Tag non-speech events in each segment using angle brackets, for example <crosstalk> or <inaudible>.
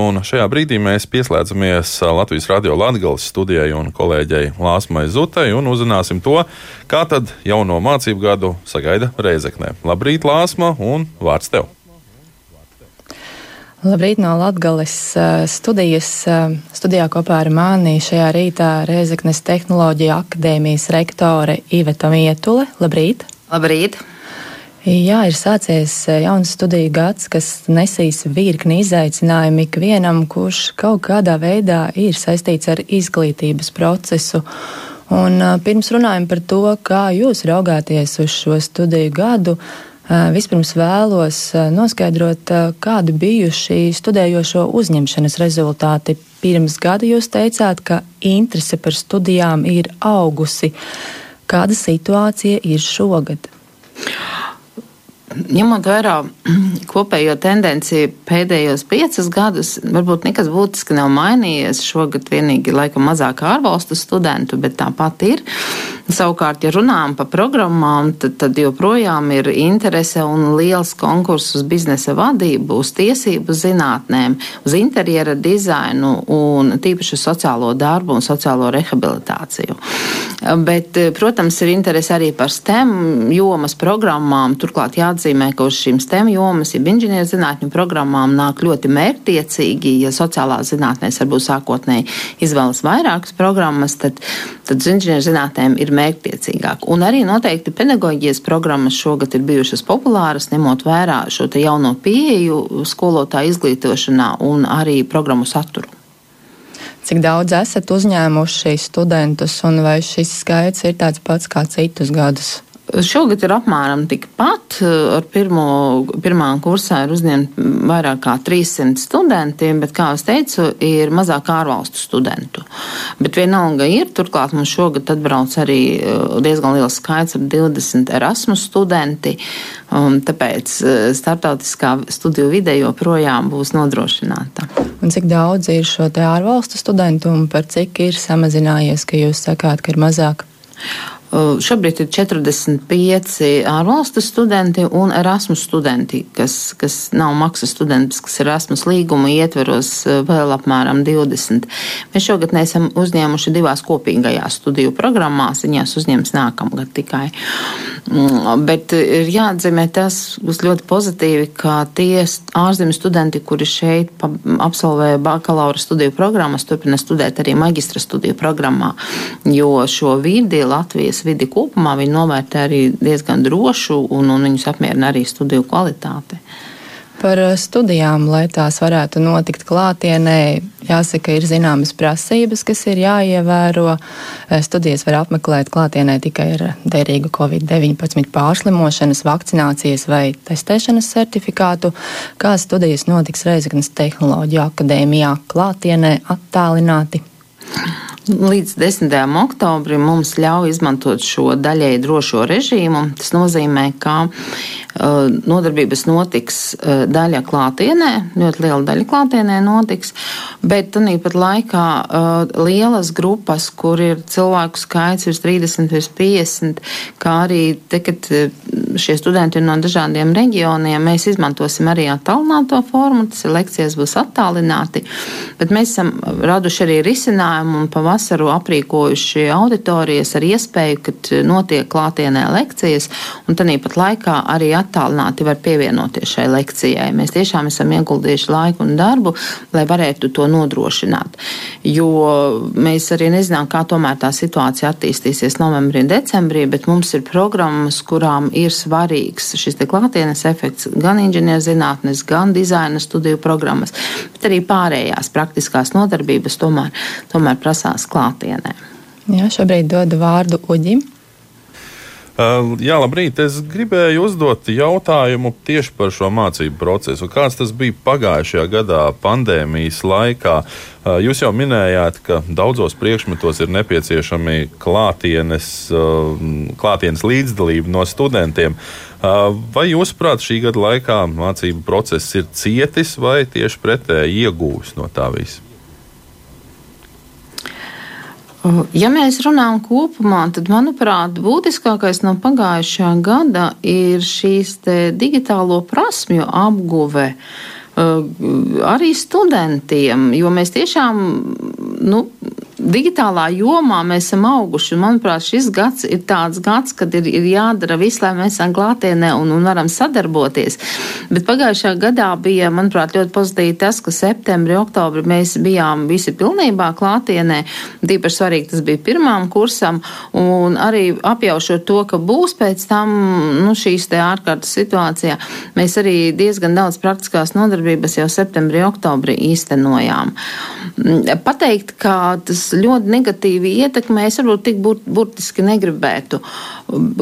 Un šajā brīdī mēs pieslēdzamies Latvijas radio Latvijas studijai un kolēģei Lāsmai Zutai un uzzināsim to, kā tad jauno mācību gadu sagaida Reizeknē. Labrīt, Lāsma, un vārds tev! Labrīt no Latvijas studijas. Studijā kopā ar mani šajā rītā Reizeknes Tehnoloģija akadēmijas rektore Iveta Mietule. Labrīt! Labrīt! Jā, ir sācies eh, jauns studiju gads, kas nesīs virkni izaicinājumu ikvienam, kurš kaut kādā veidā ir saistīts ar izglītības procesu. Un eh, pirms runājam par to, kā jūs raugāties uz šo studiju gadu, eh, vispirms vēlos noskaidrot, kādi bijuši studējošo uzņemšanas rezultāti. Pirms gada jūs teicāt, ka interese par studijām ir augusi. Kāda situācija ir šogad? Ņemot vērā <clears throat> kopējo tendenciju pēdējos piecus gadus, varbūt nekas būtiski nav mainījies. Šogad vienīgi laikam mazāk ārvalstu studentu, bet tāpat ir. Savukārt, ja runājam par programmām, tad, tad joprojām ir interese un liels konkurss uz biznesa vadību, uz tiesību zinātnēm, uz interjera dizainu un tīpaši sociālo darbu un sociālo rehabilitāciju. Bet, protams, ir interese arī par STEM jomas programmām. Turklāt jāatzīmē, ka uz šīm STEM jomas, jeb inženierzinātņu programmām nāk ļoti mērķtiecīgi. Ja sociālās zinātnēs varbūt sākotnēji izvēlas vairākas programmas, tad, tad uz inženierzinātnēm ir mērķtiecīgāk. Un arī noteikti pedagoģijas programmas šogad ir bijušas populāras, ņemot vērā šo jauno pieeju skolotāju izglītošanā un arī programmu saturu. Cik daudz esat uzņēmuši studentus, un vai šis skaits ir tāds pats kā citus gadus? Šogad ir apmēram tikpat. Ar pirmo, pirmā kursā ir uzņemti vairāk kā 300 studenti, bet, kā jau teicu, ir mazāk ārvalstu studentu. Bet vienalga ir, turklāt mums šogad atbrauc arī uh, diezgan liels skaits ar 20 Erasmus studenti, tāpēc uh, starptautiskā studiju vide joprojām būs nodrošināta. Un cik daudz ir šo te ārvalstu studentu un par cik ir samazinājies, ka jūs sakāt, ka ir mazāk? Uh, šobrīd ir 45 ārvalstu studenti un Erasmus studenti, kas, kas nav maksas studenti, kas ir Erasmus līguma ietveros uh, vēl apmēram 20. Mēs šogad neesam uzņēmuši divās kopīgajās studiju programmās, viņās uzņems nākamgad tikai. Mm, bet ir jāatzīmē tas būs ļoti pozitīvi, ka tie ārzemju studenti, kuri šeit absolvē bakalaura studiju programmas, turpina studēt arī maģistra studiju programmā, jo šo vidi Latvijas vidi kopumā viņi novērtē arī diezgan drošu un, un viņus apmierina arī studiju kvalitāte. Par eh, studijām, lai tās varētu notikt klātienē, jāsaka, ir zināmas prasības, kas ir jāievēro. Eh, studijas var apmeklēt klātienē tikai ar derīgu Covid-19 pārslimošanas, vakcinācijas vai testēšanas certifikātu, kā studijas notiks Reizeknas Tehnoloģiju akadēmijā klātienē attālināti. Līdz 10. oktobrim mums ļauj izmantot šo daļēji drošo režīmu. Tas nozīmē, ka nodarbības notiks uh, daļa klātienē, ļoti liela daļa klātienē notiks, bet tāpat laikā uh, lielas grupas, kur ir cilvēku skaits virs 30, virs 50, kā arī te, kad šie studenti ir no dažādiem reģioniem, mēs izmantosim arī attālināto formu, tas ir lekcijas būs attālināti, bet mēs esam raduši arī risinājumu un pavasarī vasaru aprīkojuši auditorijas ar iespēju, ka notiek klātienē lekcijas, un tāpat laikā arī attālināti var pievienoties šai lekcijai. Mēs tiešām esam ieguldījuši laiku un darbu, lai varētu to nodrošināt. Jo mēs arī nezinām, kā tomēr tā situācija attīstīsies novembrī un decembrī, bet mums ir programmas, kurām ir svarīgs šis klātienes efekts gan inženierzinātnes, gan dizaina studiju programmas, bet arī pārējās praktiskās nodarbības tomēr, tomēr prasās klātienē. Jā, šobrīd dodu vārdu Uģim. Uh, jā, labrīt. Es gribēju uzdot jautājumu tieši par šo mācību procesu. Kāds tas bija pagājušajā gadā, pandēmijas laikā? Uh, jūs jau minējāt, ka daudzos priekšmetos ir nepieciešami klātienes, uh, klātienes līdzdalība no studentiem. Vai jūsuprāt, šī gada laikā mācību process ir cietis vai tieši pretēji iegūs no tā visa? Ja mēs runājam kopumā, tad, manuprāt, būtiskākais no pagājušā gada ir šīs digitālo prasmju apguve. arī studentiem, jo mēs tiešām, nu, digitālā jomā mēs esam auguši. Manuprāt, šis gads ir tāds gads, kad ir, ir jādara viss, lai mēs esam klātienē un, un varam sadarboties. Bet pagājušā gadā bija, manuprāt, ļoti pozitīvi tas, ka septembrī, oktobrī mēs bijām visi pilnībā klātienē. Tīpaši svarīgi tas bija pirmām kursam un arī apjaušot to, ka būs pēc tam nu, šīs te ārkārtas situācijā. Mēs arī diezgan daudz praktiskās nodarbības jau septembrī, oktobrī īstenojām. Pateikt, ka tas ļoti negatīvi ietekmē, es varbūt tik burt, burtiski negribētu.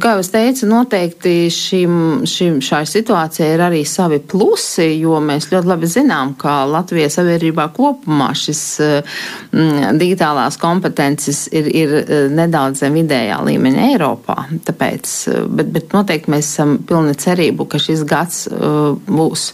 Kā jau es teicu, noteikti šim, šim, šai situācijai ir arī savi plusi, jo mēs ļoti labi zinām, ka Latvijas sabiedrībā kopumā šis mm, digitālās kompetences ir, ir eh, nedaudz zem vidējā līmeņa Eiropā. Tāpēc, eh, bet, bet noteikti mēs esam pilni cerību, ka šis gads uh, būs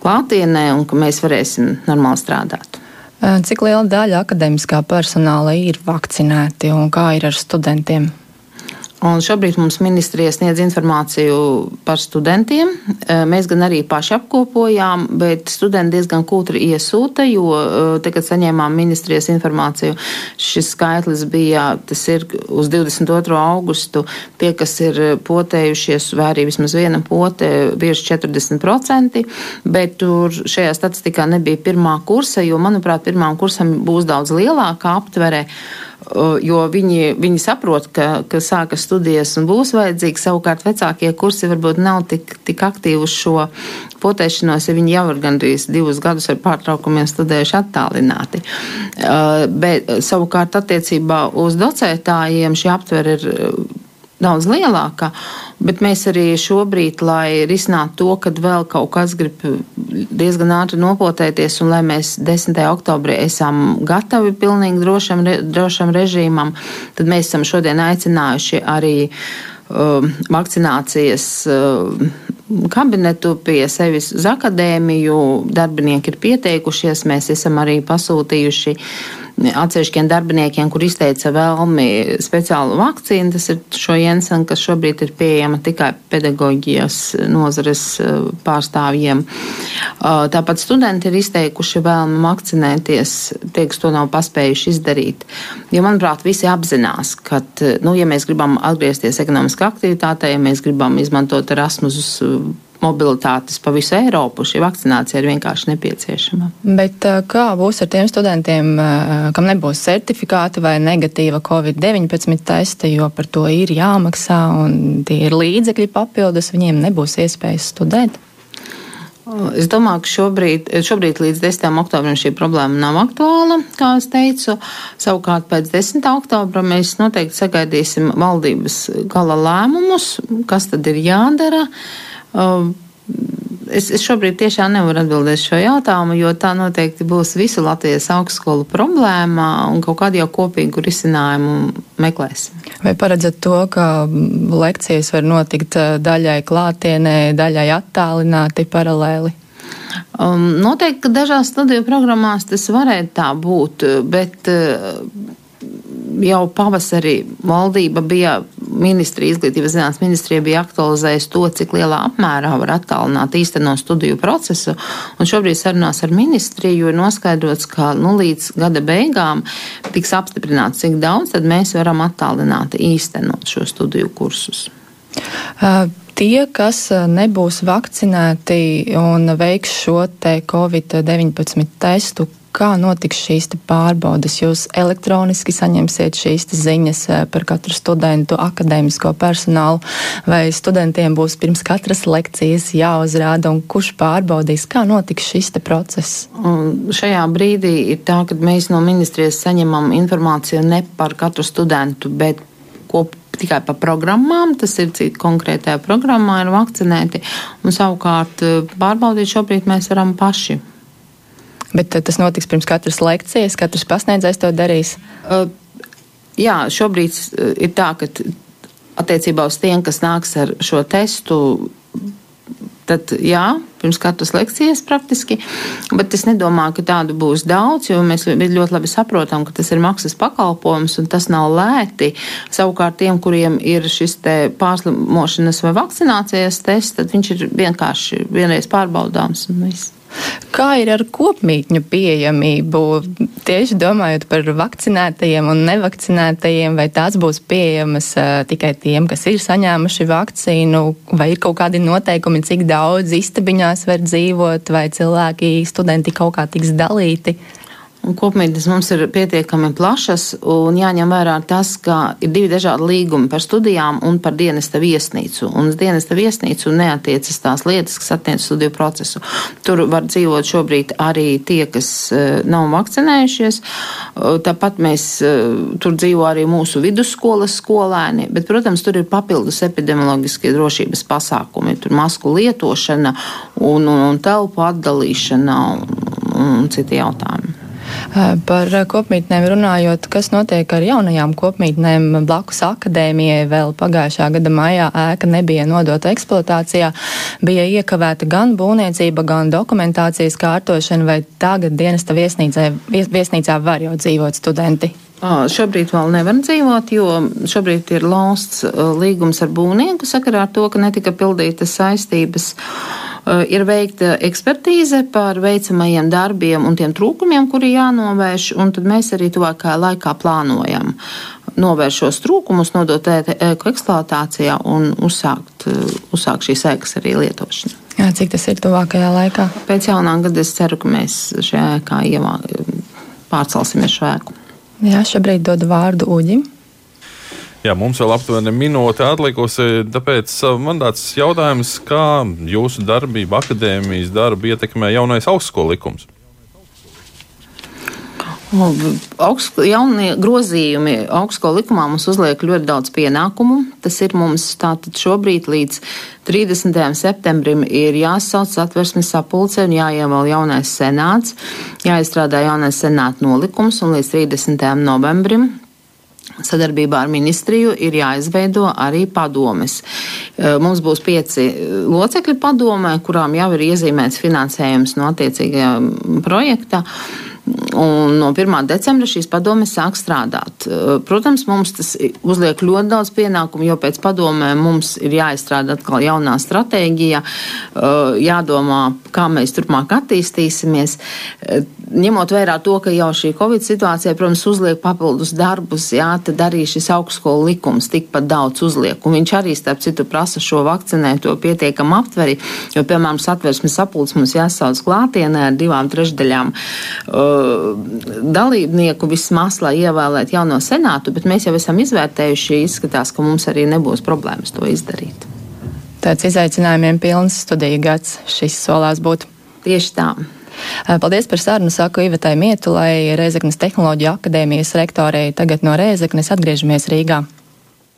klātienē un ka mēs varēsim normāli strādāt. Cik liela daļa akadēmiskā personāla ir vakcinēti un kā ir ar studentiem? Un šobrīd mums ministrija sniedz informāciju par studentiem. Mēs gan arī paši apkopojām, bet studenti diezgan kūtri iesūta, jo tagad saņēmām ministrijas informāciju. Šis skaitlis bija, tas ir uz 22. augustu, tie, kas ir potējušies, vai arī vismaz viena pote, bieži 40%, bet tur šajā statistikā nebija pirmā kursa, jo, manuprāt, pirmām kursam būs daudz lielāka aptvere jo viņi, viņi saprot, ka, ka sākas studijas un būs vajadzīgi. Savukārt vecākie kursi varbūt nav tik, tik aktīvi uz šo potēšanos, ja viņi jau ir gandrīz divus gadus ar pārtraukumiem studējuši attālināti. Bet savukārt attiecībā uz docētājiem šī aptver ir daudz lielāka, bet mēs arī šobrīd, lai risinātu to, kad vēl kaut kas grib diezgan ātri nopotēties un lai mēs 10. oktobrī esam gatavi pilnīgi drošam, drošam režīmam, tad mēs esam šodien aicinājuši arī uh, vakcinācijas uh, kabinetu pie sevis uz akadēmiju. Darbinieki ir pieteikušies, mēs esam arī pasūtījuši atsevišķiem darbiniekiem, kur izteica vēlmi speciālu vakcīnu. Tas ir šo Jensen, kas šobrīd ir pieejama tikai pedagoģijas nozares eh, pārstāvjiem. Eh, tāpat studenti ir izteikuši vēlmi vakcinēties, tie, kas to nav paspējuši izdarīt. Jo, manuprāt, visi apzinās, ka, nu, ja mēs gribam atgriezties ekonomiskā aktivitātē, ja mēs gribam izmantot Erasmus mobilitātes pa visu Eiropu, šī vakcinācija ir vienkārši nepieciešama. Bet kā būs ar tiem studentiem, kam nebūs certifikāti vai negatīva Covid-19 testa, jo par to ir jāmaksā un tie ir līdzekļi papildus, viņiem nebūs iespējas studēt? Es domāju, ka šobrīd, šobrīd līdz 10. oktobrim šī problēma nav aktuāla, kā es teicu. Savukārt pēc 10. oktobra mēs noteikti sagaidīsim valdības gala lēmumus, kas tad ir jādara. Uh, es, es šobrīd tiešām nevaru atbildēt šo jautājumu, jo tā noteikti būs visu Latvijas augstskolu problēma un kaut kādu jau kopīgu risinājumu meklēsim. Vai paredzat to, ka lekcijas var notikt uh, daļai klātienē, daļai attālināti paralēli? Um, noteikti, ka dažās studiju programmās tas varētu tā būt, bet uh, jau pavasarī valdība bija ministrija, izglītības zinātnes ministrija bija aktualizējusi to, cik lielā apmērā var attālināt īsteno studiju procesu. Un šobrīd sarunās ar ministriju ir noskaidrots, ka nu, līdz gada beigām tiks apstiprināts, cik daudz mēs varam attālināt īstenot šo studiju kursus. Uh, tie, kas nebūs vakcinēti un veiks šo Covid-19 testu, kā notiks šīs pārbaudes. Jūs elektroniski saņemsiet šīs ziņas eh, par katru studentu, akadēmisko personālu, vai studentiem būs pirms katras lekcijas jāuzrāda, un kurš pārbaudīs, kā notiks šis process? Un šajā brīdī ir tā, ka mēs no ministrijas saņemam informāciju ne par katru studentu, bet kopā tikai par programmām, tas ir cik konkrētajā programmā ir vakcinēti, un savukārt eh, pārbaudīt šobrīd mēs varam paši. Bet tas notiks pirms katras lekcijas, katrs pasniedzējs to darīs? Uh, jā, šobrīd ir tā, ka attiecībā uz tiem, kas nāks ar šo testu, tad jā, pirms katras lekcijas praktiski, bet es nedomāju, ka tādu būs daudz, jo mēs ļoti labi saprotam, ka tas ir maksas pakalpojums un tas nav lēti. Savukārt tiem, kuriem ir šis te pārslimošanas vai vakcinācijas tests, tad viņš ir vienkārši vienreiz pārbaudāms un viss. Kā ir ar kopmītņu pieejamību? Tieši domājot par vakcinētajiem un nevakcinētajiem, vai tās būs pieejamas tikai tiem, kas ir saņēmuši vakcīnu, vai ir kaut kādi noteikumi, cik daudz istabiņās var dzīvot, vai cilvēki, studenti kaut kā tiks dalīti? Kopmītnes mums ir pietiekami plašas, un jāņem vērā tas, ka ir divi dažādi līgumi par studijām un par dienesta viesnīcu. Un uz dienesta viesnīcu neatiecas tās lietas, kas attiecas studiju procesu. Tur var dzīvot šobrīd arī tie, kas eh, nav vakcinējušies. Eh, tāpat mēs eh, tur dzīvo arī mūsu vidusskolas skolēni, bet, protams, tur ir papildus epidemioloģiskie drošības pasākumi. Tur masku lietošana un, un, un telpu atdalīšana un, un citi jautājumi. Par kopmītnēm runājot, kas notiek ar jaunajām kopmītnēm blakus akadēmijai, vēl pagājušā gada maijā ēka nebija nodota eksploatācijā, bija iekavēta gan būvniecība, gan dokumentācijas kārtošana, vai tagad dienesta viesnīcā, viesnīcā var jau dzīvot studenti? Šobrīd vēl nevar dzīvot, jo šobrīd ir lausts līgums ar būvnieku sakarā ar to, ka netika pildītas saistības. Ir veikta ekspertīze par veicamajiem darbiem un tiem trūkumiem, kuri jānovērš, un tad mēs arī tuvākajā laikā plānojam novērst šos trūkumus, nodot ēku eksploatācijā un uzsākt, uzsākt šīs ēkas arī lietošanu. Jā, cik tas ir tuvākajā laikā? Pēc jaunā gada es ceru, ka mēs šajā ēkā ievā, pārcelsimies šo ēku. Jā, šobrīd dodu vārdu Uģim. Jā, mums vēl aptuveni minūte atlikusi, tāpēc man tāds jautājums, kā jūsu darbību, akadēmijas darbu ietekmē jaunais augstskolu likums? Augst, jaunie grozījumi augstskolu likumā mums uzliek ļoti daudz pienākumu. Tas ir mums tātad šobrīd līdz 30. septembrim ir jāsauc atversmes sapulce un jāievēl jaunais senāts, jāizstrādā jaunais senāta nolikums un līdz 30. novembrim sadarbībā ar ministriju ir jāizveido arī padomes. Mums būs pieci locekļi padomē, kurām jau ir iezīmēts finansējums no attiecīgajā projekta. Un no 1. decembra šīs padomes sāk strādāt. Protams, mums tas uzliek ļoti daudz pienākumu, jo pēc padomē mums ir jāizstrādā atkal jaunā stratēģija, jādomā, kā mēs turpmāk attīstīsimies ņemot vērā to, ka jau šī Covid situācija, protams, uzliek papildus darbus, jā, tad arī šis augstskolu likums tikpat daudz uzliek. Un viņš arī, starp citu, prasa šo vakcinēto pietiekam aptveri, jo, piemēram, satversmes sapulcs mums jāsauc klātienē ar divām trešdaļām uh, dalībnieku vismaz, lai ievēlētu jauno senātu, bet mēs jau esam izvērtējuši, izskatās, ka mums arī nebūs problēmas to izdarīt. Tāds izaicinājumiem pilns studiju gads šis solās būt. Tieši tā. Paldies par sarunu, saku Ivetai Mietulai, Rēzeknes tehnoloģiju akadēmijas rektorei. Tagad no Rēzeknes atgriežamies Rīgā.